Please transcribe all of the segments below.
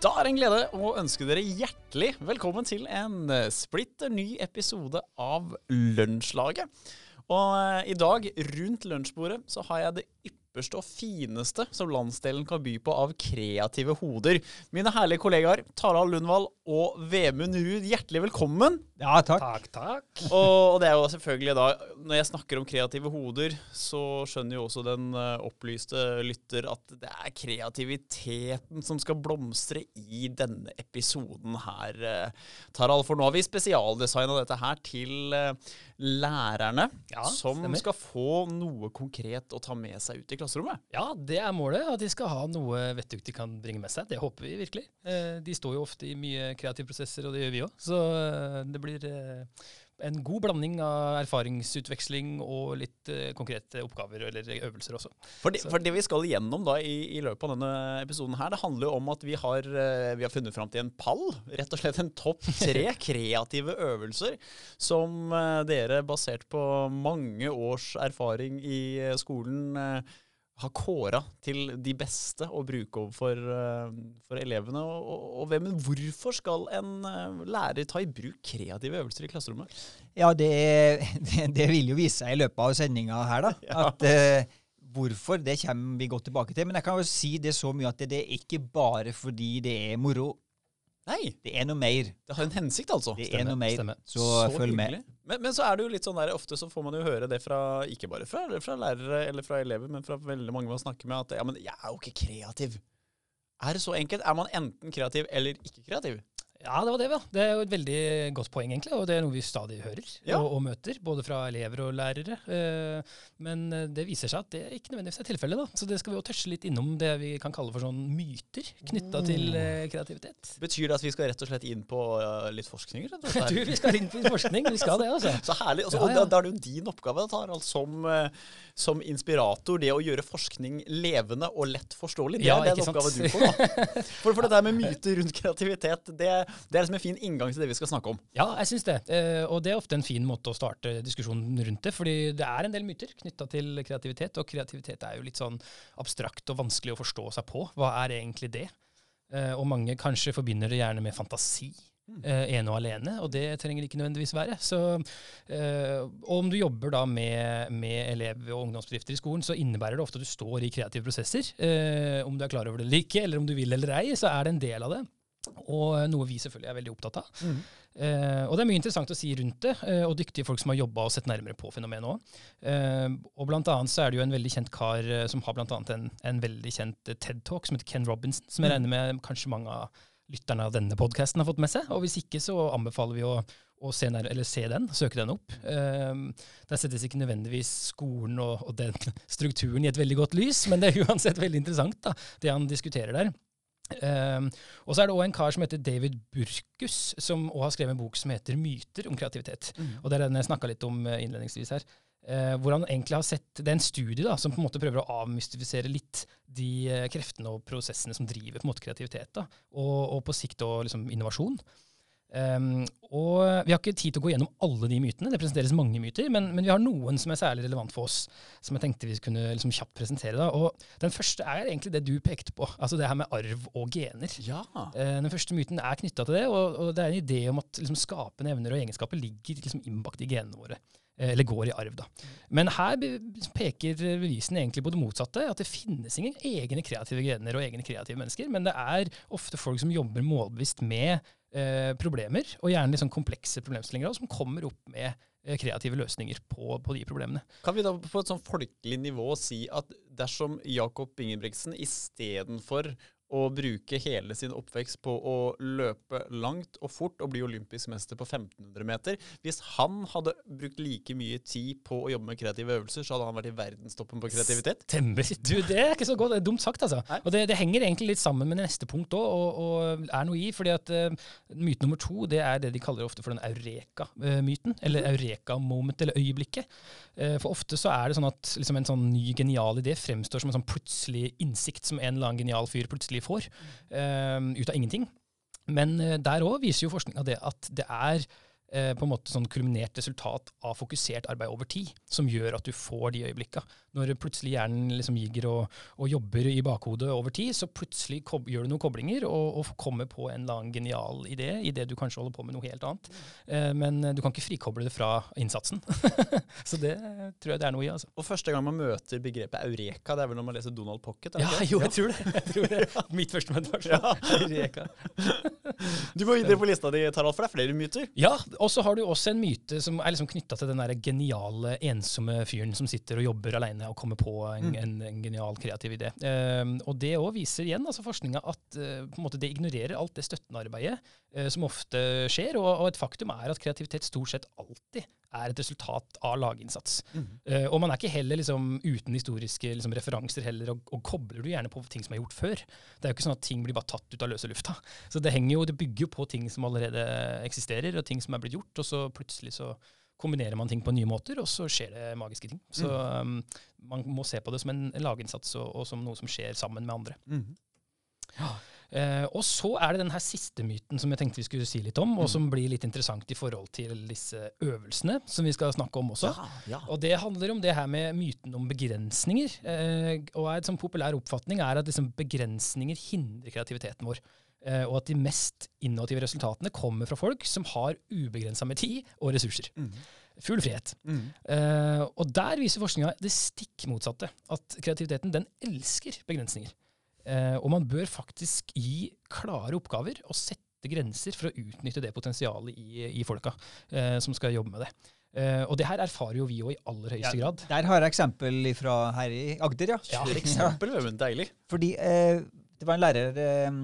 Da er det en glede å ønske dere hjertelig velkommen til en eh, splitter ny episode av Lunsjlaget. Og eh, i dag, rundt lunsjbordet, så har jeg det ypperste og fineste som landsdelen kan by på av kreative hoder. Mine herlige kollegaer Tarald Lundvall og Vemund Ruud, hjertelig velkommen. Ja, takk. Takk, takk. Og, og det er jo selvfølgelig da Når jeg snakker om kreative hoder, så skjønner jo også den eh, opplyste lytter at det er kreativiteten som skal blomstre i denne episoden her, Taral. Tarald. For nå har vi spesialdesigna dette her til eh, lærerne, Ja, som stemmer. skal få noe konkret å ta med seg ut i klasserommet. Ja, det er målet. At de skal ha noe vettug de kan bringe med seg. Det håper vi virkelig. Eh, De står jo ofte i mye kreative prosesser, og det gjør vi òg. Så eh, det blir eh, en god blanding av erfaringsutveksling og litt eh, konkrete oppgaver eller øvelser også. For det, for det vi skal igjennom da i, i løpet av denne episoden her, det handler jo om at vi har, eh, vi har funnet fram til en pall. Rett og slett en topp tre kreative øvelser som dere, basert på mange års erfaring i skolen, har kåra til de beste å bruke overfor eh, for elevene. Og, og, hvem, men hvorfor skal en eh, lærer ta i bruk kreative øvelser i klasserommet? Ja, det, det, det vil jo vise seg i løpet av sendinga her, da. Ja. At uh, hvorfor, det kommer vi godt tilbake til. Men jeg kan jo si det så mye at det, det er ikke bare fordi det er moro. Nei, Det er noe mer. det har en hensikt, altså. Det Stemmer, er noe mer. stemmer. Så, følg med. Men, men så er det jo litt sånn der, ofte så får man jo høre det fra, ikke bare fra, fra lærere eller fra elever, men fra veldig mange man snakker med, at ja, men jeg er jo ikke kreativ. Er det så enkelt? Er man enten kreativ eller ikke kreativ? Ja, det var det, ja. Det er jo et veldig godt poeng, egentlig. Og det er noe vi stadig hører Ja. og, og møter, både fra elever og lærere. Eh, men eh, det viser seg at det ikke nødvendigvis er tilfellet. da. Så det skal vi jo touche litt innom det vi kan kalle for sånn myter knytta til eh, kreativitet. Betyr det at vi skal rett og slett inn på uh, litt forskning? Rett og Du, vi skal inn på forskning. Vi skal det, altså. Så herlig. Også, Ja, og da, da er det jo din oppgave Tarald, som, som inspirator, det å gjøre forskning levende og lett forståelig. Det Ja, er den oppgaven du får. da. For, for det der med myter rundt kreativitet, det, det er liksom en fin inngang til det vi skal snakke om. Ja, jeg syns det. Eh, og det er ofte en fin måte å starte diskusjonen rundt det. Fordi det er en del myter knytta til kreativitet, og kreativitet er jo litt sånn abstrakt og vanskelig å forstå seg på. Hva er egentlig det? Eh, og mange kanskje forbinder det gjerne med fantasi. Uh, ene og alene, og det trenger det ikke nødvendigvis være. Så, uh, og om du jobber da med, med elev- og ungdomsbedrifter i skolen, så innebærer det ofte at du står i kreative prosesser. Uh, om du er klar over det eller ikke, eller om du vil eller ei, så er det en del av det. Og noe vi selvfølgelig er veldig opptatt av. Eh, og det er mye interessant å si rundt det, eh, og dyktige folk som har jobba og sett nærmere på fenomenet òg. Eh, og blant annet så er det jo en veldig kjent kar eh, som har blant annet en, en veldig kjent eh, TED-talk som heter Ken Robinson, som jeg regner med kanskje mange av lytterne av denne podkasten har fått med seg. Og hvis ikke, så anbefaler vi å, å se, nær, eller se den, søke den opp. Eh, der settes ikke nødvendigvis skolen og, og den strukturen i et veldig godt lys, men det er uansett veldig interessant, da, det han diskuterer der. Um, og så er det òg en kar som heter David Burkus, som også har skrevet en bok som heter 'Myter om kreativitet'. Og Det er den jeg snakka litt om eh, innledningsvis her. Uh, hvor han egentlig har sett, Det er en studie da, som på en måte prøver å avmystifisere litt de eh, kreftene og prosessene som driver på en måte kreativitet, da, og, og på sikt og liksom innovasjon. Um, og Vi har ikke tid til å gå gjennom alle de mytene, det presenteres mange myter, men, men vi har noen som er særlig relevant for oss, som jeg tenkte vi kunne liksom kjapt presentere. da, og Den første er egentlig det du pekte på, altså det her med arv og gener. Ja. Uh, Den første myten er knytta til det, og, og det er en idé om at liksom, skapende evner og egenskaper ligger liksom, innbakt i genene våre. eh, Eller går i arv, da. Men her peker bevisene egentlig på det motsatte. At det finnes ingen egne kreative gener og egne kreative mennesker, men det er ofte folk som jobber målbevisst med eh, problemer, og gjerne sånn komplekse problemstillinger, som kommer opp med eh, kreative løsninger på, på de problemene. Kan vi da på et sånn folkelig nivå si at dersom Jakob Ingebrigtsen istedenfor å bruke hele sin oppvekst på å løpe langt og fort og bli olympisk mester på 1500 meter. Hvis han hadde brukt like mye tid på å jobbe med kreative øvelser, så hadde han vært i verdenstoppen på kreativitet. Stemmer. Du, det er ikke så godt. Det er dumt sagt, altså. Nei. Og det, det henger egentlig litt sammen med det neste punkt òg, og, og er noe i. fordi at uh, myte nummer to det er det de kaller ofte for den eureka-myten. Eller eureka-moment, eller øyeblikket. Uh, for ofte så er det sånn at liksom, en sånn ny genial idé fremstår som en sånn plutselig innsikt som en eller annen genial fyr plutselig får, eh, ut av ingenting. Men eh, der òg viser jo forskninga det at det er eh, på en måte sånn kulminert resultat av fokusert arbeid over tid, som gjør at du får de øyeblikka. Når plutselig hjernen liksom ligger og, og jobber i bakhodet over tid, så plutselig gjør du noen koblinger og, og, kommer på en eller annen genial idé idet du kanskje holder på med noe helt annet. Eh, men du kan ikke frikoble det fra innsatsen. så det tror jeg det er noe i. altså. Og første gang man møter begrepet eureka, det er vel når man leser Donald Pocket? Ja, jo, jeg tror det. Jeg tror det. Mitt første møte var Ja. Eureka. Du må videre på lista di, Tarald, for det er flere myter. Ja, og så har du også en myte som er liksom knytta til den der geniale, ensomme fyren som sitter og jobber aleine og kommer på en, mm. en, en genial, kreativ idé. Um, og det òg viser igjen altså forskninga at uh, det ignorerer alt det støttende arbeidet uh, som ofte skjer. Og, og, et faktum er at kreativitet stort sett alltid er et resultat av laginnsats. Mm. Uh, og man er ikke heller liksom, uten historiske liksom, referanser heller, og, og, kobler du gjerne på ting som er gjort før. Det er jo ikke sånn at ting blir bare tatt ut av løse lufta. Så det, jo, det bygger jo på ting som allerede eksisterer, og ting som er blitt gjort, og så plutselig så kombinerer man ting på nye måter, og så skjer det magiske ting. Så um, man må se på det som en laginnsats og, og, som noe som skjer sammen med andre. Mm. Ja. Eh, og så er det den her siste myten som jeg tenkte vi skulle si litt om, og mm. som blir litt interessant i forhold til disse øvelsene som vi skal snakke om også. Ja, ja. Og det handler om det her med myten om begrensninger. Eh, og en sånn populær oppfatning er at liksom, begrensninger hindrer kreativiteten vår. Eh, og at de mest innovative resultatene kommer fra folk som har ubegrensa med tid og ressurser. Mm. Full frihet. Mm. Uh, og der viser forskninga det stikk motsatte. At kreativiteten den elsker begrensninger. Eh, og man bør faktisk gi klare oppgaver og sette grenser for å utnytte det potensialet i, i folka eh, som skal jobbe med det. Eh, og det her erfarer jo vi jo i aller høyeste ja, grad. Der har jeg eksempel fra her i Agder, ja. ja eksempel, ja. Deilig. Fordi eh, det var en lærer eh,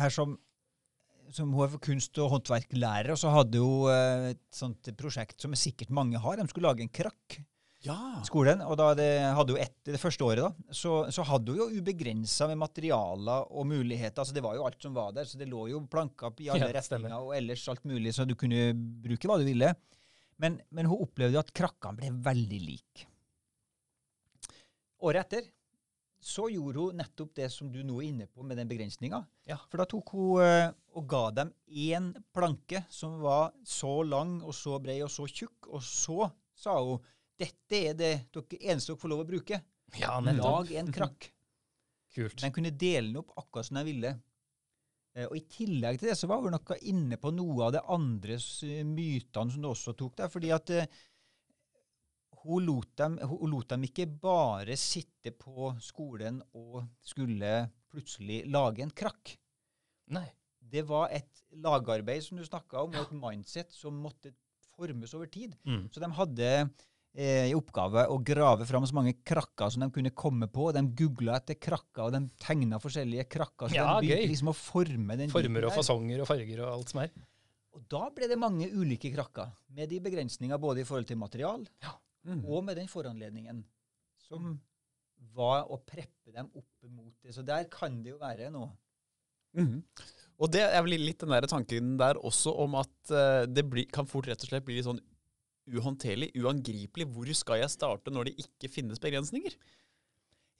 her som som hun er for kunst- og håndverklærer, og så hadde hun eh, et sånt prosjekt som sikkert mange har. De skulle lage en krakk ja. skolen. Og da det hadde jo etter det første året, da, så, så hadde hun jo ubegrensa med materialer og muligheter. altså Det var jo alt som var der, så det lå jo planker i alle ja, retninger og ellers alt mulig, så du kunne bruke hva du ville. Men, men hun opplevde at krakkene ble veldig like. Året etter så gjorde hun nettopp det som du nå er inne på med den begrensninga. Ja. For da tok hun uh, og ga dem én planke som var så lang og så bred og så tjukk, og så sa hun dette er det dere eneste dere får lov å bruke. Ja, Lag en krakk. Kult. De kunne dele den opp akkurat som de ville. Eh, og I tillegg til det så var vi noe inne på noe av det andre mytene som du også tok der. fordi at uh, hun, lot dem, hun lot dem ikke bare sitte på skolen og skulle plutselig lage en krakk. Nei. Det var et lagarbeid som du snakka om, og et mindset som måtte formes over tid. Mm. Så de hadde eh, i oppgave å grave fram så mange krakker som de kunne komme på. De googla etter krakker, og de tegna forskjellige krakker. Så ja, de begynte liksom å forme den Former og fasonger og farger og alt som er. Og da ble det mange ulike krakker, med de begrensninger både i forhold til material ja. mm. og med den foranledningen som var å preppe dem opp mot det. Så der kan det jo være noe. Mm. Og det er vel litt den der tanken der også om at uh, det blir, kan fort rett og slett bli litt sånn uhåndterlig, uangripelig. Hvor skal jeg starte når det ikke finnes begrensninger?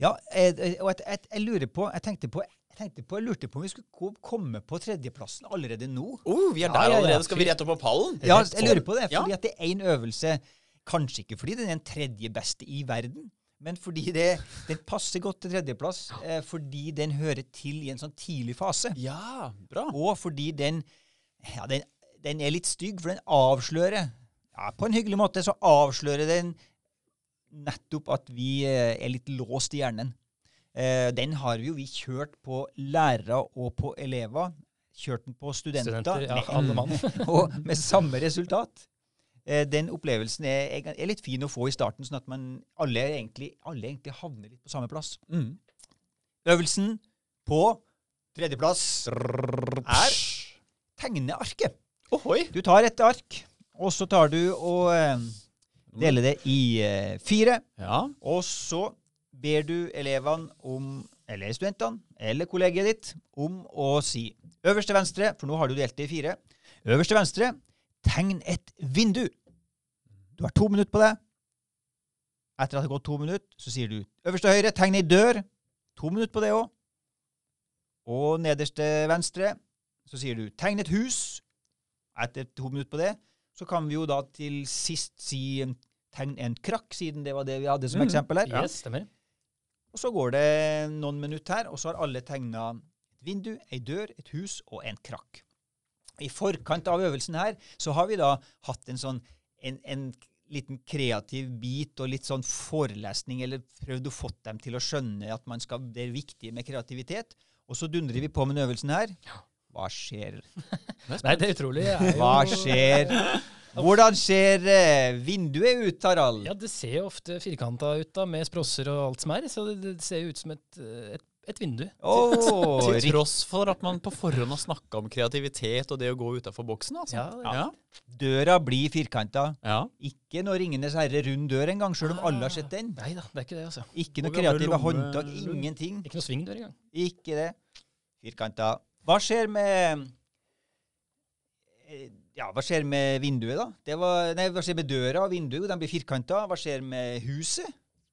Ja, og jeg, jeg, jeg, lurer på jeg tenkte på, jeg tenkte på, jeg lurte på om vi skulle komme på tredjeplassen allerede nå. Oh, vi er der ja, allerede. Skal vi rette opp på pallen? Ja, jeg lurer på det. Fordi ja. at det er én øvelse Kanskje ikke fordi den er den tredje beste i verden, men fordi det, den passer godt til tredjeplass. Eh, fordi den hører til i en sånn tidlig fase. Ja, bra. Og fordi den, ja, den, den er litt stygg, for den avslører ja, på en hyggelig måte så avslører den nettopp at vi eh, er litt låst i hjernen. Eh, den har vi jo vi kjørt på lærere og på elever. Kjørt den på studenter. studenter ja, alle mann. og med samme resultat. Eh, den opplevelsen er, er, litt fin å få i starten, sånn at man, alle, egentlig, alle egentlig havner litt på samme plass. Mm. Øvelsen på tredjeplass er tegnearket. Ohoi. Du tar et ark. Og så tar du og eh, deler det i eh, fire. Ja. Og så ber du elevene om, eller studentene, eller kollegiet ditt, om å si øverste venstre, for nå har du delt det i fire. Øverste venstre, tegn et vindu. Du har to minutter på det. Etter at det har gått to minutter, så sier du øverste høyre, tegn ei dør. To minutter på det òg. Og nederste venstre, så sier du tegn et hus. Etter to minutter på det så kan vi jo da til sist si tegn en krakk, siden det var det vi hadde som mm. eksempel her. Yes, stemmer. Og så går det noen minutter her, og så har alle tegna et vindu, ei dør, et hus og en krakk. I forkant av øvelsen her så har vi da hatt en sånn en, en liten kreativ bit og litt sånn forelesning, eller prøvd å få dem til å skjønne at skal, det er viktig med kreativitet. Og så dundrer vi på med den øvelsen her. Hva skjer? Nei, det er utrolig. Er Hva skjer? Hvordan ser eh, vinduet ut, Harald? Ja, Det ser jo ofte firkanta ut da, med sprosser og alt som er. Så det, det ser ut som et, et et vindu. Oh, til tross for at man på forhånd har snakka om kreativitet og det å gå utafor boksen. altså. Ja, ja. Døra blir firkanta. Ja. Ikke noe Ringenes herre rund dør engang, sjøl om alle har sett den. Nei da, det er Ikke det altså. Ikke noe kreative håndtak, ingenting. Ikke noe svingdør engang. Ikke det. Firkanta. Hva skjer med ja, Hva skjer med vinduet, da? Var, nei, Hva skjer med døra og vinduet? De blir firkanta. Hva skjer med huset?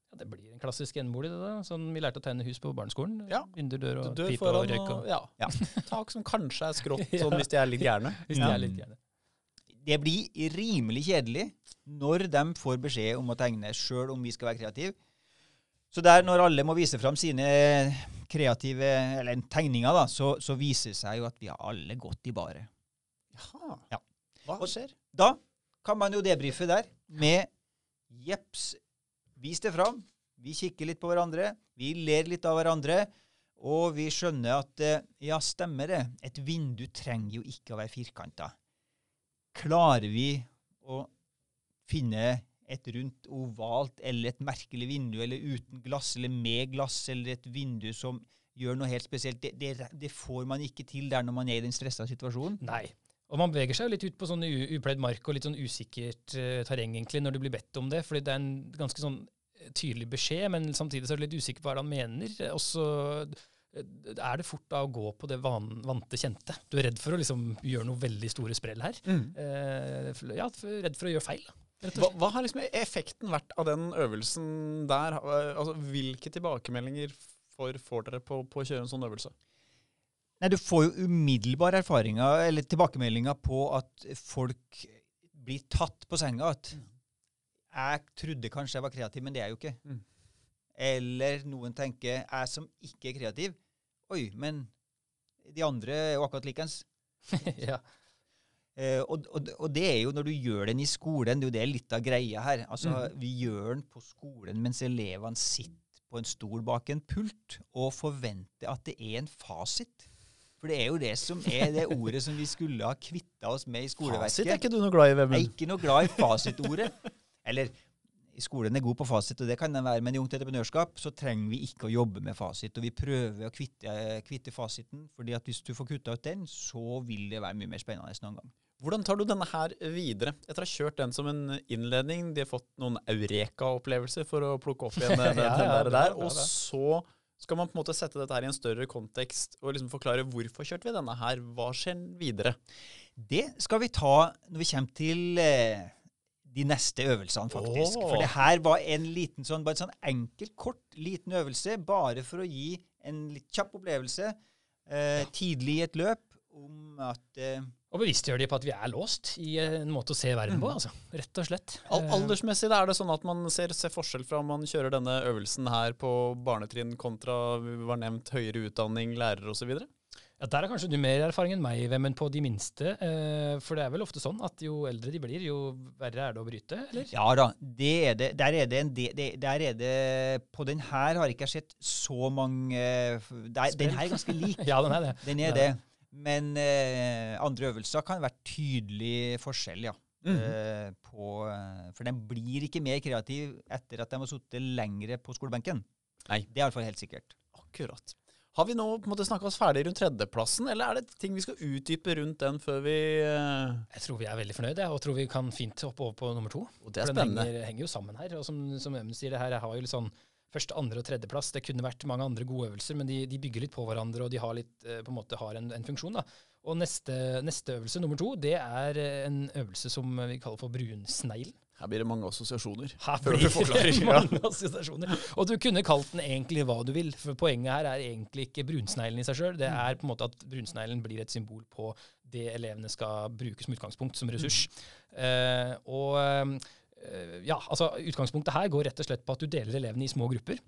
Ja, det blir en klassisk enebolig, det da. Sånn vi lærte å tegne hus på barneskolen. Ja. Vinduer, dør og dør pipe og røyk. Og, ja. ja. Tak som kanskje er skrått, sånn hvis de er litt gærne. hvis de er litt gærne. Det blir rimelig kjedelig når de får beskjed om å tegne, sjøl om vi skal være kreative. Så der, når alle må vise fram sine kreative eller tegninga, da, så, så viser det seg jo at vi har alle gått i baret. Jaha. Ja. Hva skjer? Da kan man jo debrife der med Jepps, vis det fram. Vi kikker litt på hverandre. Vi ler litt av hverandre. Og vi skjønner at eh, ja, stemmer det. Et vindu trenger jo ikke å være firkanta. Klarer vi å finne et rundt ovalt eller et merkelig vindu, eller uten glass, eller med glass, eller et vindu som gjør noe helt spesielt, det, det, det får man ikke til der når man er i den stressa situasjonen. Nei. Og man beveger seg jo litt ut på sånn upløyd mark og litt sånn usikkert uh, terreng egentlig når du blir bedt om det, fordi det er en ganske sånn eh, tydelig beskjed, men samtidig så er du litt usikker på hva han mener. Og så eh, er det fort da å gå på det van, vante, kjente. Du er redd for å liksom gjøre noe veldig store sprell her. Mm. Uh, ja, redd for å gjøre feil. Hva, hva, har liksom effekten vært av den øvelsen der? Altså, hvilke tilbakemeldinger får, får dere på, på å kjøre en sånn øvelse? Nei, Du får jo umiddelbare erfaringer, eller tilbakemeldinger på at folk blir tatt på senga. At mm. jeg trodde kanskje jeg var kreativ, men det er jeg jo ikke. Mm. Eller noen tenker jeg som ikke er kreativ. Oi, men de andre er jo akkurat likens. ja. Eh, og, og, og, det er jo når du gjør den i skolen, det er jo det litt av greia her. Altså, mm. Vi gjør den på skolen mens elevene sitter på en stol bak en pult og forventer at det er en fasit. For det er jo det som er det ordet som vi skulle ha kvitta oss med i skoleverket. Fasit er ikke du noe glad i, Vemund? Jeg er ikke noe glad i fasitordet. Eller skolen er god på fasit, og det kan den være, men i Ungt entreprenørskap så trenger vi ikke å jobbe med fasit. Og vi prøver å kvitte, kvitte fasiten, fordi at hvis du får kutta ut den, så vil det være mye mer spennende noen gang. Hvordan tar du denne her videre? Etter å ha kjørt den som en innledning, de har fått noen eureka-opplevelser for å plukke opp igjen den, ja, ja, der, der, og så skal man på en måte sette dette her i en større kontekst og liksom forklare hvorfor kjørte vi denne her? Hva skjer videre? Det skal vi ta når vi kommer til eh, de neste øvelsene, faktisk. Oh. For det her var en liten sånn, bare en sånn enkel, kort, liten øvelse bare for å gi en litt kjapp opplevelse eh, ja. tidlig i et løp om at eh, og bevisstgjør de på at vi er låst i en måte å se verden på, mm. altså. Rett og slett. Al aldersmessig er det sånn at man ser, ser, forskjell fra om man kjører denne øvelsen her på barnetrinn kontra vi var nevnt høyere utdanning, lærere osv.? Ja, Der er kanskje du mer erfaring enn meg, men på de minste. Eh, for det er vel ofte sånn at jo eldre de blir, jo verre er det å bryte, eller? Ja da, det er det. Der er det, en del, der er det På den her har jeg ikke sett så mange der, Den her er ganske lik. ja, den er det. Den er ja. det. Men eh, andre øvelser kan være tydelig forskjell, ja. Mm -hmm. eh, på, eh, for den blir ikke mer kreativ etter at de har sittet lengre på skolebenken. Nei. Det er iallfall helt sikkert. Akkurat. Har vi nå på en måte snakka oss ferdig rundt tredjeplassen, eller er det ting vi skal utdype rundt den før vi eh... Jeg tror vi er veldig fornøyde, og tror vi kan fint hoppe over på nummer to. Og det er For spennende. Den henger, henger, jo sammen her. Og som, som Emmen sier, det her har jo litt sånn første, andre og tredjeplass. Det kunne vært mange andre gode øvelser, men de, de bygger litt på hverandre, og de har, litt, eh, på en, måte har en, en funksjon. Da. Og neste, neste, øvelse, nummer to, det er eh, en øvelse som vi kaller for brunsneglen. Her blir det mange assosiasjoner. Her blir det mange assosiasjoner. Og du kunne kalt den egentlig hva du vil, for poenget her er egentlig ikke brunsneglen i seg sjøl. Det er på en måte at brunsneglen blir et symbol på det elevene skal bruke som utgangspunkt, som ressurs. Mm. Uh, og ja, altså Utgangspunktet her går rett og slett på at du deler elevene i små grupper,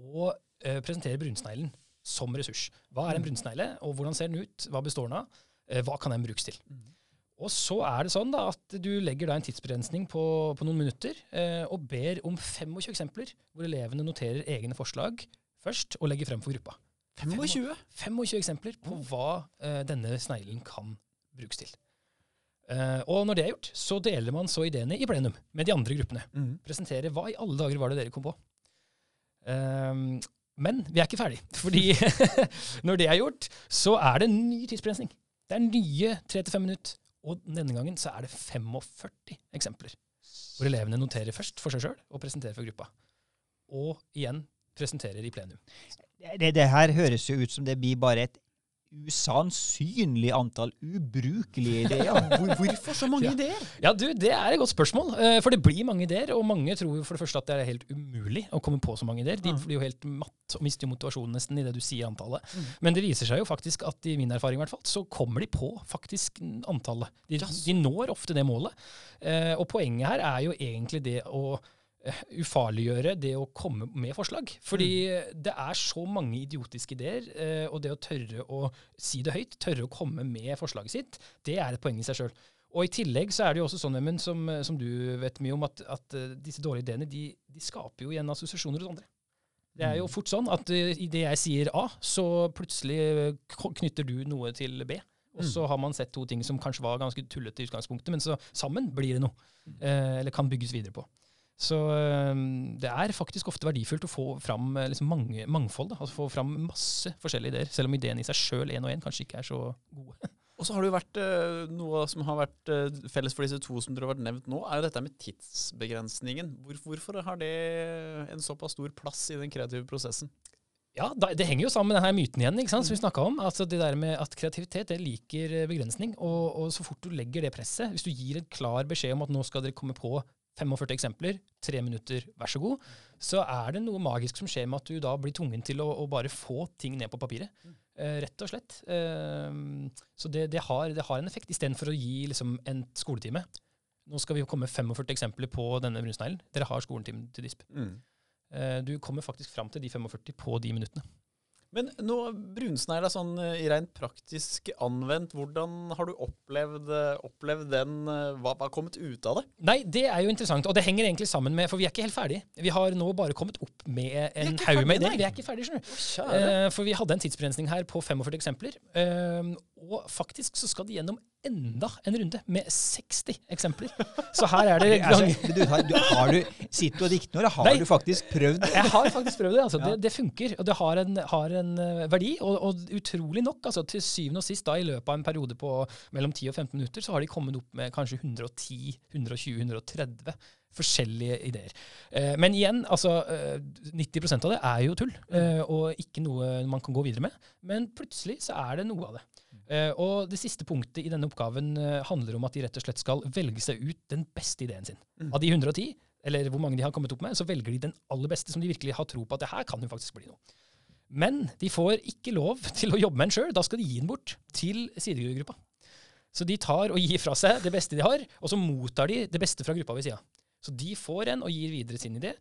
og uh, presenterer brunsneglen som ressurs. Hva er en mm. brunsnegle, og hvordan ser den ut? Hva består den av? hva kan den brukes til? Mm. Og så er det sånn da, at du legger da en tidsbegrensning på, på noen minutter eh, og ber om 25 eksempler hvor elevene noterer egne forslag først og legger frem for gruppa. 25? 25 eksempler på hva eh, denne sneglen kan brukes til. Eh, og når det er gjort, så deler man så ideene i plenum med de andre gruppene. Mm. Presenterer hva i alle dager var det dere kom på. Um, men vi er ikke ferdig. Fordi når det er gjort, så er det en ny tidsbegrensning. Det er nye 3-5 minutter og denne gangen så er det 45 eksempler. Hvor elevene noterer først for seg sjøl og presenterer for gruppa. Og igjen presenterer i plenum. Det, det, her høres jo ut som det blir bare et usannsynlig antall ubrukelige ideer. Hvor, hvorfor så mange ja. ideer? Ja, du, Det er et godt spørsmål. Eh, for det blir mange ideer. Og mange tror jo for det første at det er helt umulig å komme på så mange ideer. De blir jo helt matt og mister jo motivasjonen nesten i det du sier antallet. Mm. Men det viser seg jo faktisk at i min erfaring i hvert fall, så kommer de på faktisk antallet. De, de når ofte det målet. Eh, og poenget her er jo egentlig det å ufarliggjøre det å komme med forslag. Fordi mm. det er så mange idiotiske ideer, eh, og det å tørre å si det høyt, tørre å komme med forslaget sitt, det er et poeng i seg sjøl. Og i tillegg så er det jo også sånn, Emund, som, som, du vet mye om, at, at eh, disse dårlige ideene de, de, skaper jo igjen assosiasjoner hos andre. Det er jo mm. fort sånn at i det jeg sier A, så plutselig knytter du noe til B. Og så mm. har man sett to ting som kanskje var ganske tullete i utgangspunktet, men så sammen blir det noe. Uh, eller kan bygges videre på. Så ehm, det er faktisk ofte verdifullt å få fram eh, liksom mange, mangfold. Da. Altså få fram masse forskjellige ideer, selv om ideene i seg sjøl én og én kanskje ikke er så gode. Og så har det jo vært uh, Noe som har vært uh, felles for disse to som dere har vært nevnt nå, er jo dette med tidsbegrensningen. Hvor, hvorfor har det en såpass stor plass i den kreative prosessen? Ja, Det henger jo sammen med denne myten igjen, ikke sant, som vi snakka om. altså Det der med at kreativitet det liker begrensning. Og, og, så fort du legger det presset, hvis du gir en klar beskjed om at nå skal dere komme på 45 eksempler, tre minutter, vær så god, så er det noe magisk som skjer med at du da blir tvungen til å, å bare få ting ned på papiret. Uh, rett og slett. Uh, så det, det, har, det, har, en effekt, istedenfor å gi liksom, en skoletime. Nå skal vi komme 45 eksempler på denne brunsneglen. Dere har skoletime til DISP. Mm. Uh, du kommer faktisk fram til de 45 på de minuttene. Men nå brunsnegla sånn eh, i rent praktisk anvendt. Hvordan har du opplevd, eh, opplevd den? Eh, hva har kommet ut av det? Nei, Det er jo interessant, og det henger egentlig sammen med For vi er ikke helt ferdig. Vi har nå bare kommet opp med en haug med ideer. Vi er ikke ferdig, skjønner du. for vi hadde en tidsbegrensning her på 45 eksempler. Og faktisk så skal de gjennom enda en runde med 60 eksempler. Så her er det altså, du, har, du, har du, Sitter du og dikter nå, eller har Nei, du faktisk prøvd? Jeg har faktisk prøvd det. altså. Ja. Det, det, funker, og det har en, har en uh, verdi. Og, og, utrolig nok, altså til syvende og sist, da i løpet av en periode på mellom 10 og 15 minutter, så har de kommet opp med kanskje 110, 120, 130 forskjellige ideer. Uh, men igjen, altså uh, eh, 90% av det er jo tull, og ikke noe man kan gå videre med. Men plutselig så er det noe av det. Uh, og Det siste punktet i denne oppgaven uh, handler om at de rett og slett skal velge seg ut den beste ideen sin. Mm. Av de 110, eller hvor mange de har kommet opp med, så velger de den aller beste som de virkelig har tro på at det her kan jo faktisk bli noe. Men de får ikke lov til å jobbe med den sjøl. Da skal de gi den bort til sidegruppa. Så de tar og gir fra seg det beste de har, og så mottar de det beste fra gruppa ved sida. Så de får en og gir videre sin idé.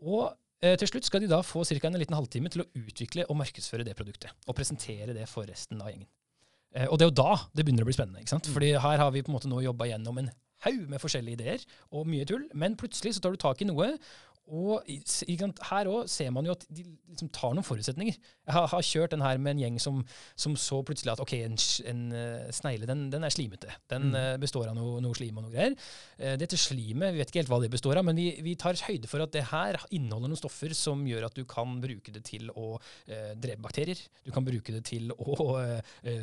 Og eh, til slutt skal de da få ca. en liten halvtime til å utvikle og markedsføre det produktet. Og presentere det for resten av gjengen. Eh, og det er jo da det begynner å bli spennende. ikke sant? Mm. Fordi her har vi på en måte nå jobba gjennom en haug med forskjellige ideer og mye tull, men plutselig så tar du tak i noe, og her òg ser man jo at de liksom tar noen forutsetninger. Jeg har, har, kjørt den her med en gjeng som, som så plutselig at ok, en, en uh, snegle den, den, er slimete. Den mm. uh, består av noe, noe, slim og noe greier. Uh, dette slimet, vi vet ikke helt hva det består av, men vi, vi, tar høyde for at det her inneholder noen stoffer som gjør at du kan bruke det til å drepe bakterier. Du kan bruke det til å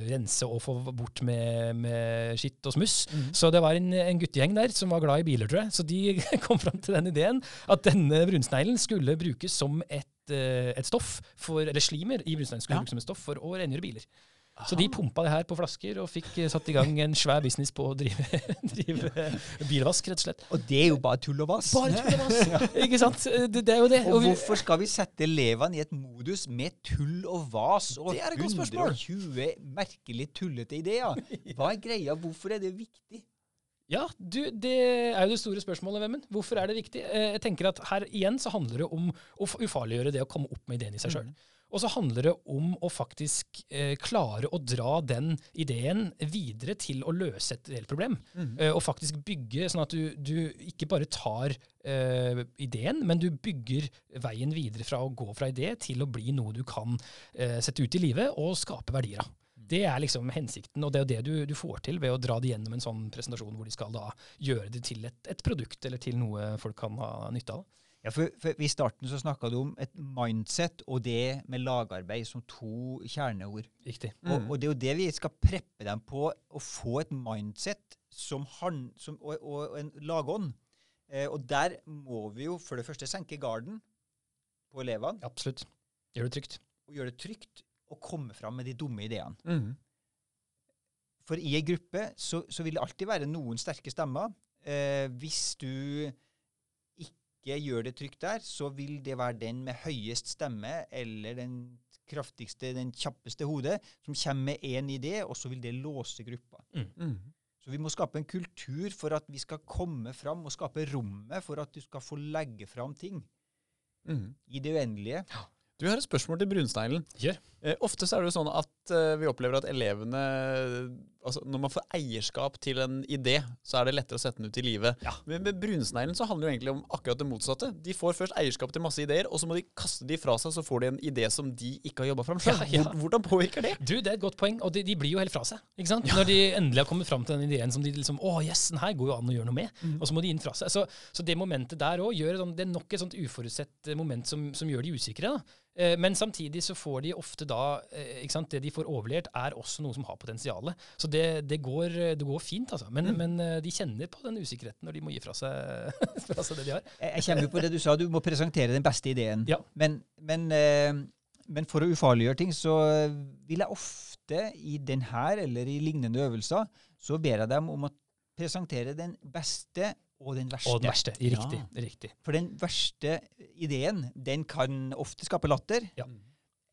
rense og få bort med, med skitt og smuss. Mm. Så det var en, en guttegjeng der som var glad i biler, tror jeg. Så de kom fram til den ideen at denne denne brunsneglen skulle brukes som et, eh, et stoff for, eller slimer i brunsneglen skulle ja. brukes som et stoff for å rengjøre biler. Så de pumpa det her på flasker og fikk eh, satt i gang en svær business på å drive, drive bilvask, rett og slett. Og det er jo bare tull og vas. Bare tull og vas! Ikke sant? Det, det, er jo det. Og, hvorfor skal vi sette elevene i et modus med tull og vas og det er et godt spørsmål. 120 merkelig tullete ideer? Hva er greia? Hvorfor er det viktig? Ja, du, det er jo det store spørsmålet, Vemmen. Hvorfor er det viktig? Eh, jeg tenker at Her igjen så handler det om å ufarliggjøre det å komme opp med ideen i seg sjøl. Mm. Og så handler det om å faktisk eh, klare å dra den ideen videre til å løse et reelt problem. Mm. Eh, og faktisk bygge sånn at du, du ikke bare tar eh, ideen, men du bygger veien videre fra å gå fra idé til å bli noe du kan eh, sette ut i livet og skape verdier av. Det er liksom hensikten, og det er jo det du, du, får til ved å dra det gjennom en sånn presentasjon hvor de skal da gjøre det til et, et produkt eller til noe folk kan ha nytte av. Ja, for, for I starten så snakka du om et mindset og det med lagarbeid som to kjerneord. Riktig. Mm. Og, og, det er jo det vi skal preppe dem på, å få et mindset som han, som, og, og, og, en lagånd. Eh, og der må vi jo for det første senke garden på elevene. Absolutt. Gjøre det trygt. Og gjøre det trygt å komme fram med de dumme ideene. Mm. For i ei gruppe så, så, vil det alltid være noen sterke stemmer. Eh, hvis du ikke gjør det trygt der, så vil det være den med høyest stemme eller den kraftigste, den kjappeste hodet som kommer med én idé, og så vil det låse gruppa. Mm. Mm. Så vi må skape en kultur for at vi skal komme fram og skape rommet for at du skal få legge fram ting mm. i det uendelige. Ja. Du har et spørsmål til Brunsteilen. Yeah. Eh, ofte så er det jo sånn at eh, vi opplever at elevene altså Når man får eierskap til en idé, så er det lettere å sette den ut i livet. Ja. Men med brunsneglen så handler det jo egentlig om akkurat det motsatte. De får først eierskap til masse ideer, og så må de kaste de fra seg, så får de en idé som de ikke har jobba fram sjøl. Ja, ja. Hvordan påvirker det? Du, Det er et godt poeng, og de, de blir jo helt fra seg. ikke sant? Når de endelig har kommet fram til den ideen som de liksom Å, yes, den her går jo an å gjøre noe med. Mm. Og så må de inn fra seg. Så, så det momentet der òg gjør sånn, Det er nok et sånt uforutsett moment som, som gjør de usikre. da. Eh, men samtidig så får de ofte da eh, sant, Det de får overlevert, er også noe som har potensial. Så det, det, går, det, går, fint, altså. Men, mm. men, eh, de kjenner på den usikkerheten når de må gi fra seg, fra seg det de har. Jeg kommer jo på det du sa, du må presentere den beste ideen. Ja. Men, men, men, for å ufarliggjøre ting, så vil jeg ofte i denne eller i lignende øvelser, så ber jeg dem om å presentere den beste og den verste. Og den verste, Riktig. Ja. riktig. For den verste ideen den kan ofte skape latter. Ja.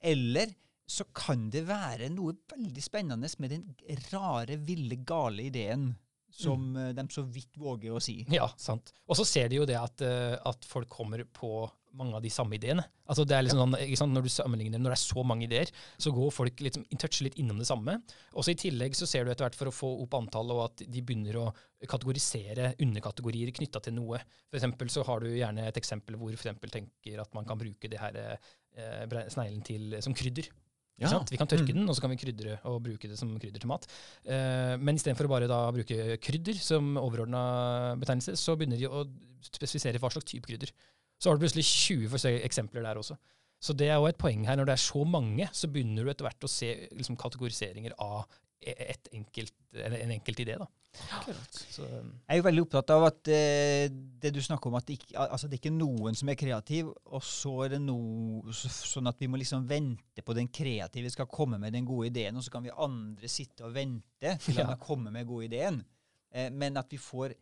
Eller så kan det være noe veldig spennende med den rare, ville, gale ideen som mm. Eh, de så vidt våger å si. Ja, sant. Og så ser de jo det at, eh, at folk kommer på mange av de samme ideene. Altså det er liksom sånn, ikke sant, Når du sammenligner, når det er så mange ideer, så går folk liksom, toucher litt innom det samme. Også I tillegg så ser du etter hvert for å få opp antallet, og at de begynner å kategorisere underkategorier knytta til noe. For så har du gjerne et eksempel hvor for tenker at man kan bruke det her eh, sneglen til, som krydder. Ja. Vi kan tørke mm. den, og så kan vi krydre og bruke det som krydder til mat. Eh, men istedenfor å bare da bruke krydder som overordna betegnelse, så begynner de å spesifisere hva slags type krydder så har du plutselig 20 eksempler der også. Så det er jo et poeng her. Når det er så mange, så begynner du etter hvert å se liksom, kategoriseringer av et enkelt, en enkelt idé. da. Så, um, jeg er jo veldig opptatt av at eh, det du snakker om, at det, ikke, altså det er ikke noen som er kreativ, og så er det noe sånn at vi må liksom vente på den kreative skal komme med den gode ideen, og så kan vi andre sitte og vente til han ja. kommer med gode ideen. Eh, men at vi får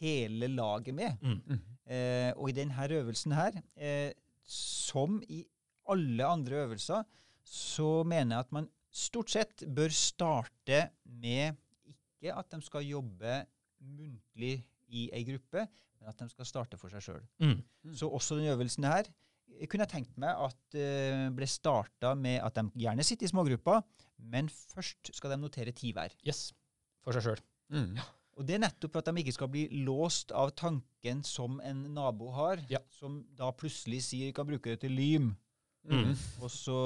hele laget med. Mm. Eh, og i denne øvelsen her, eh, som i alle andre øvelser, så mener jeg at man stort sett bør starte med ikke at de skal jobbe muntlig i ei gruppe, men at de skal starte for seg sjøl. Mm. Mm. Så også denne øvelsen her jeg kunne jeg tenkt meg at uh, ble starta med at de gjerne sitter i smågrupper, men først skal de notere ti hver. Yes. For seg sjøl. Mm. Ja. Og Det er nettopp for at de ikke skal bli låst av tanken som en nabo har, ja. som da plutselig sier kan bruke det til lim. Mm. Og så,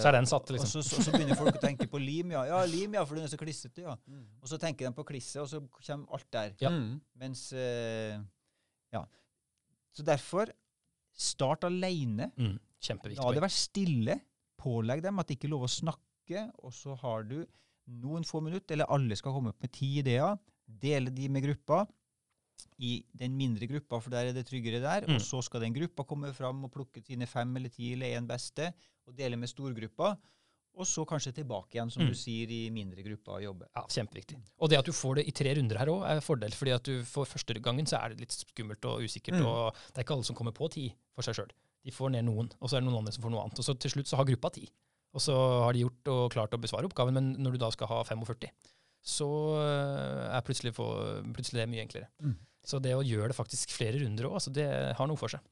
så, er den satt, liksom. Og så, så, så, begynner folk å tenke på lim, ja. Ja, lim, ja, for den er så klissete, ja. Mm. Og så tenker de på klisset, og så kommer alt der. Ja. Mm. Mens uh, Ja. Så derfor, start aleine. Mm. Kjempeviktig. La det være stille. Pålegg dem at det ikke er lov å snakke, og så har du noen få minutter, eller alle skal komme opp med ti ideer dele de med gruppa i den mindre gruppa, for der er det tryggere der. Mm. Og så skal den gruppa komme fram og plukke sine fem eller ti eller én beste og dele med storgruppa. Og så kanskje tilbake igjen, som mm. du sier, i mindre grupper og jobbe. Ja, Kjempeviktig. Og det at du får det i tre runder her òg, er fordel. fordi at du for første gangen så er det litt skummelt og usikkert. Mm. og Det er ikke alle som kommer på ti for seg sjøl. De får ned noen, og så er det noen andre som får noe annet. Og så til slutt så har gruppa ti. Og så har de gjort og klart å besvare oppgaven, men når du da skal ha 45, så eh, er plutselig, for, plutselig det mye enklere. Mm. Så det å gjøre det faktisk flere runder òg, altså det har noe for seg.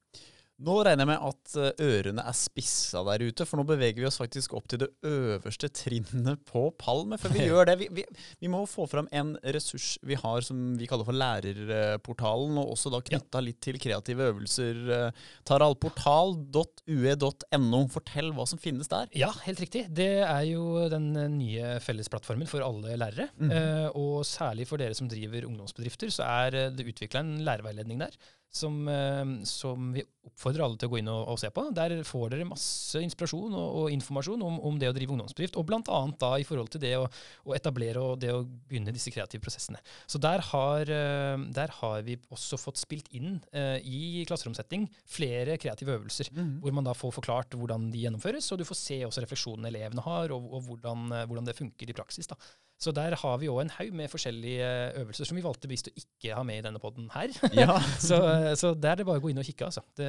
Nå regner jeg med at eh, ørene er spissa der ute, for nå beveger vi oss faktisk opp til det øverste trinnet på pallen. Før vi gjør det, vi, vi, vi, må få fram en ressurs vi har som vi kaller for Lærerportalen, og også da knytta litt til kreative øvelser. Eh, Taralportal.ue.no. Fortell hva som finnes der. Ja, helt riktig. Det er jo den nye fellesplattformen for alle lærere. Mm. Eh, og særlig for dere som driver ungdomsbedrifter, så er det utvikla en lærerveiledning der som, eh, som, vi oppfordrer alle til å gå inn og, og, se på. Der får dere masse inspirasjon og, og informasjon om, om, det å drive ungdomsbedrift, og bl.a. da i forhold til det å, å, etablere og det å begynne disse kreative prosessene. Så der har, eh, der har vi også fått spilt inn uh, i klasseromsetting flere kreative øvelser, mm. hvor man da får forklart hvordan de gjennomføres, og du får se også refleksjonene elevene har, og, og hvordan, hvordan, det funker i praksis. da. Så der har vi òg en haug med forskjellige øvelser som vi valgte bevisst å ikke ha med i denne poden her. Ja. så, så der er det bare å gå inn og kikke. altså. Det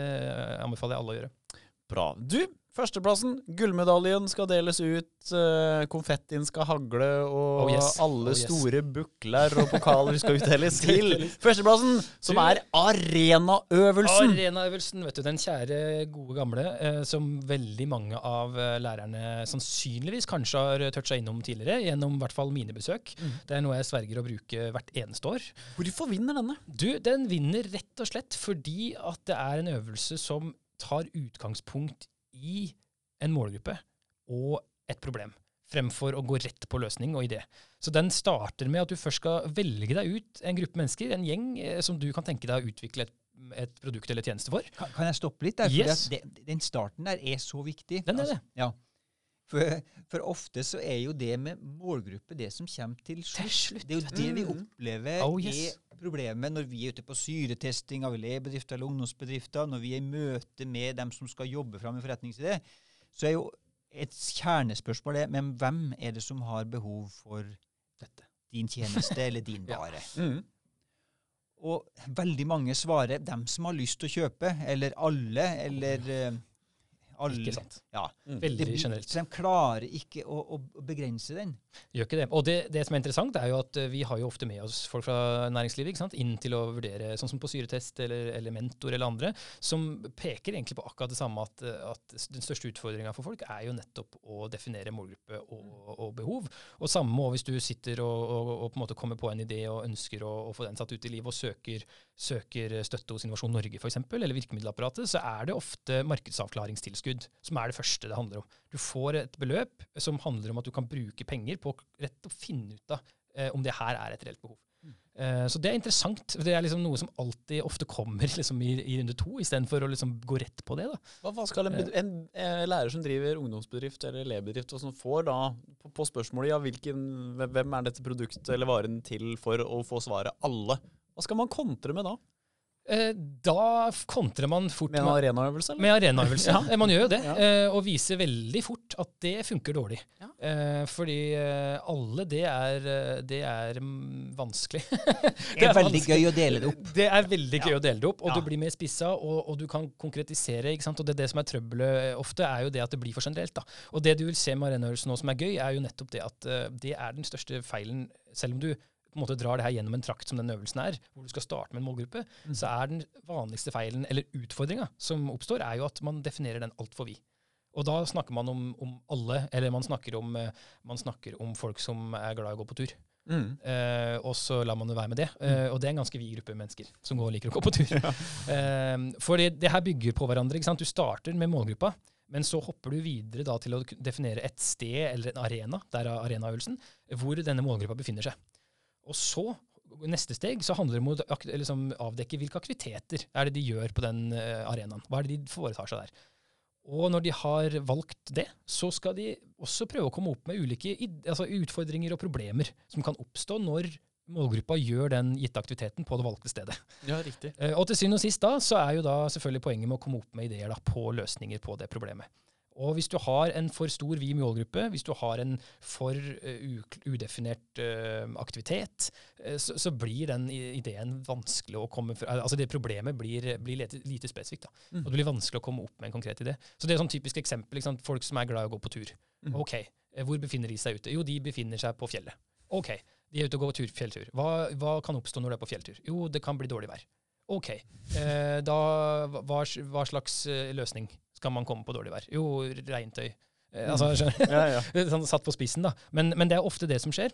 anbefaler jeg alle å gjøre. Bra. Du, Førsteplassen, gullmedaljen skal deles ut, uh, konfettien skal hagle, og oh yes. alle oh yes. store bukler og pokaler skal utdeles til førsteplassen, som er arenaøvelsen. Arenaøvelsen, vet du. Den kjære, gode gamle uh, som veldig mange av uh, lærerne sannsynligvis kanskje har toucha innom tidligere, gjennom i hvert fall mine besøk. Mm. Det er noe jeg sverger å bruke hvert eneste år. Hvorfor vinner denne? Du, Den vinner rett og slett fordi at det er en øvelse som tar utgangspunkt i en målgruppe og et problem, fremfor å gå rett på løsning og idé. Så den starter med at du først skal velge deg ut en gruppe mennesker, en gjeng, eh, som du kan tenke deg å utvikle et, et produkt eller tjeneste for. Kan, jeg stoppe litt der? Yes. Det, den starten der er så viktig. Den er det. Altså, ja. For, for, ofte så er jo det med målgruppe det som kommer til slutt. Det er jo det vi mm. opplever oh, yes. er problemet når vi er ute på syretesting av elevbedrifter eller ungdomsbedrifter, når vi er i møte med dem som skal jobbe fram en forretningsidé, så er jo et kjernespørsmål det, men hvem er det som har behov for dette? Din tjeneste eller din vare? ja. mm. Og veldig mange svarer dem som har lyst til å kjøpe, eller alle, eller uh, alle, ikke sant. Ja. Mm. Veldig de, generelt. Så de klarer ikke å, å begrense den. Gjør ikke det. Og det, det, som er interessant, er jo at eh, vi har jo ofte med oss folk fra næringslivet ikke sant? inn til å vurdere, sånn som på syretest eller, eller mentor eller andre, som peker egentlig på akkurat det samme, at, at den største utfordringa for folk er jo nettopp å definere målgruppe og, og behov. Og samme hvis du sitter og, og, og, på en måte kommer på en idé og ønsker å få den satt ut i livet og søker, søker støtte hos Innovasjon Norge f.eks., eller virkemiddelapparatet, så er det ofte markedsavklaringstilskudd som er det første det handler om. Du får et beløp som handler om at du kan bruke penger på rett å finne ut av eh, om det her er et reelt behov. Mm. Eh, så det er interessant. Det er liksom noe som alltid ofte kommer liksom, i, i runde to, istedenfor å liksom gå rett på det. Da. Hva, hva skal en, en, en, eh, lærer som driver ungdomsbedrift eller elevbedrift, og som får da på, på spørsmålet ja, hvilken, hvem er dette produktet eller varen til for å få svaret alle, hva skal man kontre med da? Eh, da kontrer man fort Med en arenaøvelse? Med arenaøvelse, ja. ja. Man gjør jo det. Ja. Eh, og viser veldig fort at det funker dårlig. Ja. Eh, fordi alle, det er, det er mm, vanskelig. det er veldig vanskelig. gøy å dele det opp. Det er veldig gøy å dele det opp, og du blir mer spissa, og, og, du kan konkretisere. ikke sant? Og det, er det som er trøbbelet ofte, er jo det at det blir for generelt. da. Og det du vil se med arenaøvelsen nå som er gøy, er jo nettopp det at det er den største feilen, selv om du på en måte drar det her gjennom en trakt som den øvelsen er, hvor du skal starte med en målgruppe, mm. så er den vanligste feilen, eller utfordringa som oppstår, er jo at man definerer den altfor vid. Og da snakker man om, om alle, eller man snakker om, eh, man snakker om, folk som er glad i å gå på tur. Mm. Uh, og så lar man det være med det. Eh, og det er en ganske vid gruppe mennesker som går og liker å gå på tur. Ja. Uh, for det her bygger på hverandre. ikke sant? Du starter med målgruppa, men så hopper du videre da til å definere et sted eller en arena, der er arenaøvelsen, hvor denne målgruppa befinner seg. Og så, neste steg, så handler det om å liksom, avdekke hvilke aktiviteter er det de gjør på den uh, arenaen. Hva er det de foretar seg der? Og når de har valgt det, så skal de også prøve å komme opp med ulike altså utfordringer og problemer som kan oppstå når målgruppa gjør den gitte aktiviteten på det valgte stedet. Ja, riktig. Uh, og til syvende og sist da, så er jo da selvfølgelig poenget med å komme opp med ideer da, på løsninger på det problemet. Og hvis du har en for stor vid målgruppe, hvis du har en for uh, udefinert uh, aktivitet, uh, så, så, blir den ideen vanskelig å komme fra Altså det problemet blir, blir lite, lite, spesifikt. da. Mm. Og det blir vanskelig å komme opp med en konkret idé. Så det er et sånn typisk eksempel. Folk som er glad i å gå på tur. Mm. Ok, Hvor befinner de seg ute? Jo, de befinner seg på fjellet. Ok, de er ute og går tur, fjelltur. Hva, hva kan oppstå når du er på fjelltur? Jo, det kan bli dårlig vær. Ok, da hva, hva slags løsning skal man komme på dårlig vær? Jo, regntøy. Eh, mm. altså, ja, ja. sånn satt på spissen, da. Men, men, det er ofte det som skjer.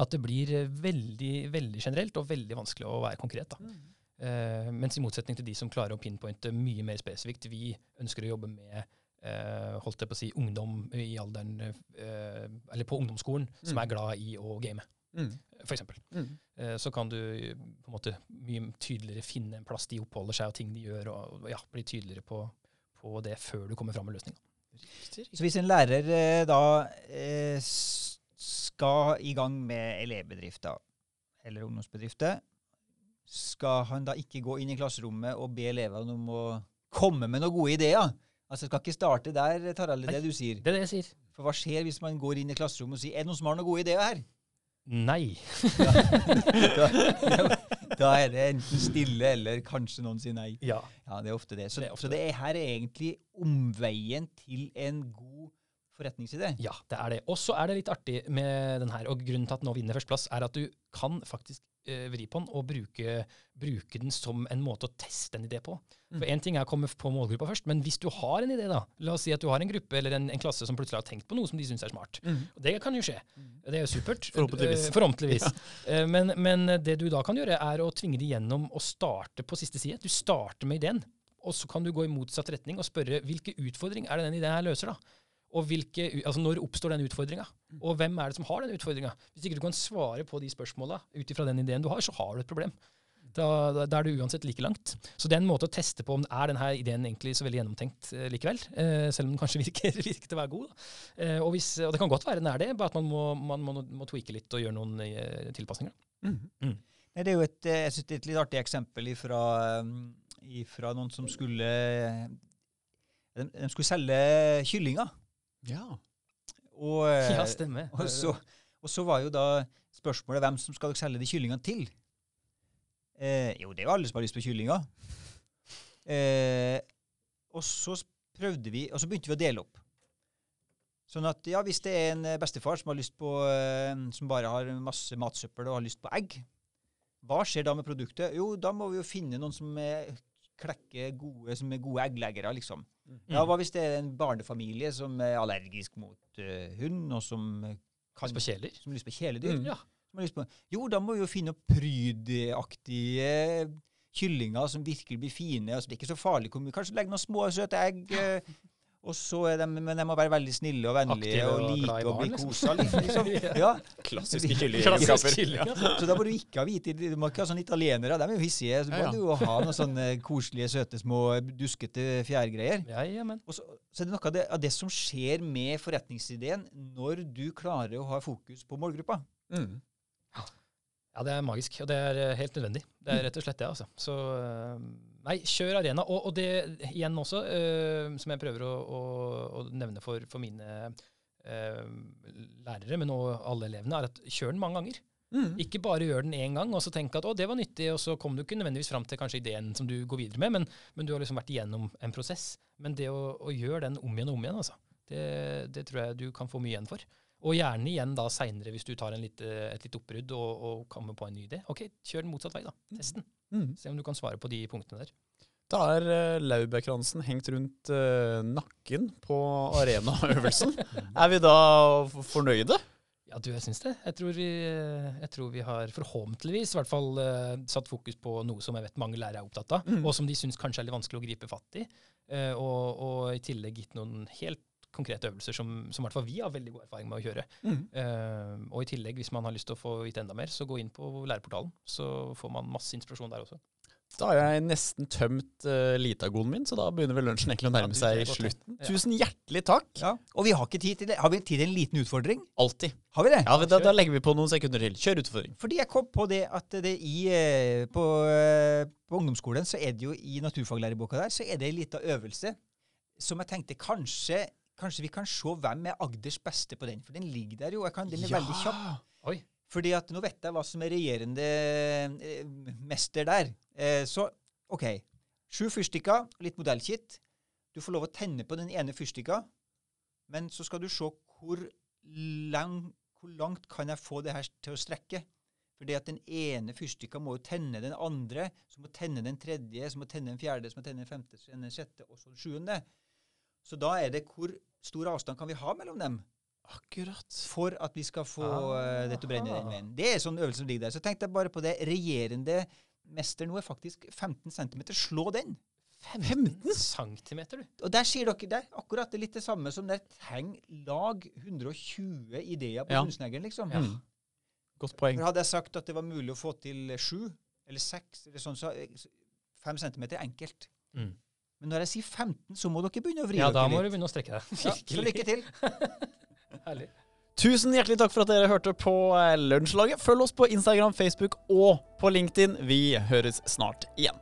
At det blir eh, veldig, veldig generelt og veldig vanskelig å være konkret. da. Mm. Uh, mens i motsetning til de som klarer å pinpointe mye mer spesifikt, vi ønsker å jobbe med uh, holdt jeg på å si, ungdom i alderen, uh, eller på ungdomsskolen mm. som er glad i å game. Mm. Eksempel. Mm. Så kan du på en måte mye tydeligere finne en plass de oppholder seg, og ting de gjør, og, og ja, bli tydeligere på, på det før du kommer fram med løsninga. Så hvis en lærer eh, da eh, skal i gang med elevbedrifter eller ungdomsbedrifter, skal han da ikke gå inn i klasserommet og be elevene om å komme med noen gode ideer? Altså Skal ikke starte der, Tarald, det du sier. Det er det jeg sier. For hva skjer hvis man går inn i klasserommet og sier er det noen som har noen gode ideer her? Nei. da, da, er det enten stille eller kanskje noen sier nei. Ja. ja det er ofte det. Så det er, ofte så det er her er egentlig omveien til en god forretningsidé. Ja, det er det. Og så er det litt artig med den her, og grunnen til at nå vinner førsteplass, er at du kan faktisk vri på den og bruke, bruke, den som en måte å teste en idé på. Mm. For Én ting er å komme på målgruppa først, men hvis du har en idé, da, la oss si at du har en gruppe eller en, en klasse som plutselig har tenkt på noe som de syns er smart. Mm. Og det kan jo skje. Mm. Det er jo supert. Forhåpentligvis. Uh, forhåpentligvis. Ja. Uh, men, men, det du da kan gjøre, er å tvinge de gjennom å starte på siste side. Du starter med ideen. Og så kan du gå i motsatt retning og spørre hvilke utfordring er det den ideen her løser. da? Og hvilke, altså når oppstår den utfordringa? Og hvem er det som har den utfordringa? Hvis ikke du kan svare på de spørsmåla ut ifra den ideen du har, så har du et problem. Da, da, da, er du uansett like langt. Så det er en måte å teste på om er denne ideen egentlig så veldig gjennomtenkt eh, likevel. Eh, selv om den kanskje virker, virker til å være god. Eh, og, hvis, og, det kan godt være den er det, bare at man må, man må, må tweake litt og gjøre noen eh, tilpasninger. Mm. Mm. Det er jo et, eh, jeg synes det er et litt artig eksempel ifra, ifra noen som skulle de, de skulle selge kyllinger. Ja. Og, ja, eh, stemmer. Og så, og så, var jo da spørsmålet hvem som skal dere selge de kyllingene til? Eh, jo, det er jo alle som har lyst på kyllinger. Eh, og så prøvde vi, og så begynte vi å dele opp. Sånn at ja, hvis det er en bestefar som har lyst på, eh, som bare har masse matsøppel og har lyst på egg, hva skjer da med produktet? Jo, da må vi jo finne noen som er klekker gode, som er gode eggleggere, liksom. Mm. Ja, Hva hvis det er en barnefamilie som er allergisk mot uh, hund, og som kan Lyst på kjæler? Som har lyst på kjæledyr? Mm. Ja. På, jo, da må vi jo finne opp prydaktige kyllinger som virkelig blir fine. altså Det er ikke så farlig. Kanskje legge noen små, søte egg. Og så er de, men de må være veldig snille og vennlige og, og like å bli liksom. kosa. Liksom. ja. Klassiske kyllingegenskaper. så da må du ikke ha hvite Du må ikke ha sånne italienere. De er jo hissige. Så må ja, ja. du ha noen sånne koselige, søte, små duskete fjærgreier. Ja, ja, og så, så, er det noe av det, av det, som skjer med forretningsideen når du klarer å ha fokus på målgruppa. Mm. Ja, det er magisk, og det er eh, helt nødvendig. Det er rett og slett det, altså. Så eh, nei, kjør arena. Og, og det igjen også, uh, som jeg prøver å, å, å nevne for, for mine uh, lærere, men også alle elevene, er at kjør den mange ganger. Mm. Ikke bare gjør den én gang og så tenk at å, det var nyttig, og så kom du ikke nødvendigvis fram til kanskje ideen som du går videre med, men, men du har liksom vært igjennom en prosess. Men det å, å gjøre den om igjen og om igjen, altså, det, det tror jeg du kan få mye igjen for. Og gjerne igjen da seinere, hvis du tar litt, et litt oppbrudd og, og, kommer på en ny idé. Ok, kjør den motsatt vei, da. Mm. Test den. Mm. Se om du kan svare på de punktene der. Da er uh, laurbærkransen hengt rundt uh, nakken på arenaøvelsen. er vi da fornøyde? Ja, du, jeg syns det. Jeg tror, vi, jeg tror, vi, har forhåpentligvis i hvert fall uh, satt fokus på noe som jeg vet mange lærere er opptatt av, mm. og som de syns kanskje er litt vanskelig å gripe fatt i. Uh, og, og, i tillegg gitt noen helt konkrete øvelser som, som i hvert fall vi har veldig god erfaring med å kjøre. Mm. Uh, og i tillegg, hvis man har lyst til å få vite enda mer, så gå inn på læreportalen. Så får man masse inspirasjon der også. Da har jeg nesten tømt uh, litagonen min, så da begynner vel lunsjen egentlig å nærme seg slutten. Ja. Tusen hjertelig takk. Ja. Og vi har ikke tid til det. Har vi tid til en liten utfordring? Alltid. Har vi det? Ja, da, da, legger vi på noen sekunder til. Kjør utfordring. Fordi jeg kom på det at det i, eh, på, på ungdomsskolen så er det jo i naturfaglæreboka der så er det en liten øvelse som jeg tenkte kanskje Kanskje vi kan se hvem er Agders beste på den, for den ligger der jo. Kan, den er Ja. veldig kjapp. Oi. Fordi at nå vet jeg hva som er regjerende eh, mester der. Eh, så OK. Sju fyrstikker, litt modellkitt. Du får lov å tenne på den ene fyrstikka, men så skal du se hvor, lang, hvor langt kan jeg få det her til å strekke. Fordi at den ene fyrstikka må jo tenne den andre, så må tenne den tredje, så må tenne den fjerde, så må tenne den femte, så tenne den sjette, og så den sjuende. Så da er det hvor stor avstand kan vi ha mellom dem Akkurat. for at vi skal få Ah. eh, dette å brenne den veien. Det er sånn øvelse som ligger der. Så tenk deg bare på det. Regjerende mester nå er faktisk 15 cm. Slå den! 15 centimeter, du. Og der sier dere det er akkurat det litt det samme som der Tenk lag 120 ideer på Ja. kunstneglen, liksom. Ja. Mm. Godt poeng. For hadde jeg sagt at det var mulig å få til sju eller seks, eller sånn, så fem centimeter er enkelt. Mm. Men når jeg sier 15, så må dere begynne å vri Ja, da må du begynne å strekke deg. Ja, så lykke til. Herlig. Tusen hjertelig takk for at dere hørte på eh, Lunsjlaget. Følg oss på Instagram, Facebook og på LinkedIn. Vi høres snart igjen.